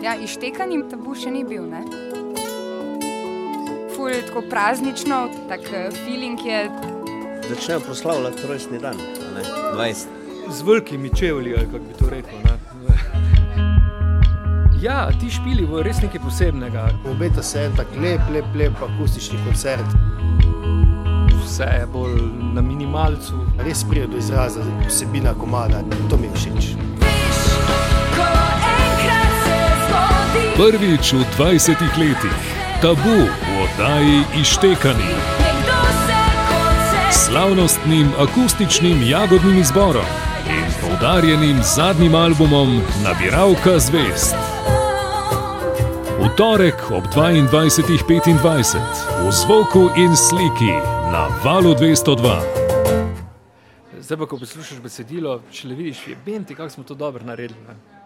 Ja, Ištekani tabu še ni bil, ne? Ful je tako praznično, tak eh, feeling je. Začnejo proslavljati rojstni dan, a ne? 20. z velikimi čevlji, ali kako bi to rekel. Ne? Ja, ti špili bojo res nekaj posebnega. Obeta se en tak lep, lep, lep akustični koncert. Vse je bolj na minimalcu. Res pride do izraza vsebina komada, to mi je všeč. Prvič v 20 letih, tabu v oddaji Ištekani. Slavnostnim akustičnim jagodnim izborom in poudarjenim zadnjim albumom Nabiralka zvest. V torek ob 22.25 v zvoku in sliki na valu 202. Zdaj pa, ko poslušaš besedilo, če le vidiš, je benti, kako smo to dobro naredili. Ne?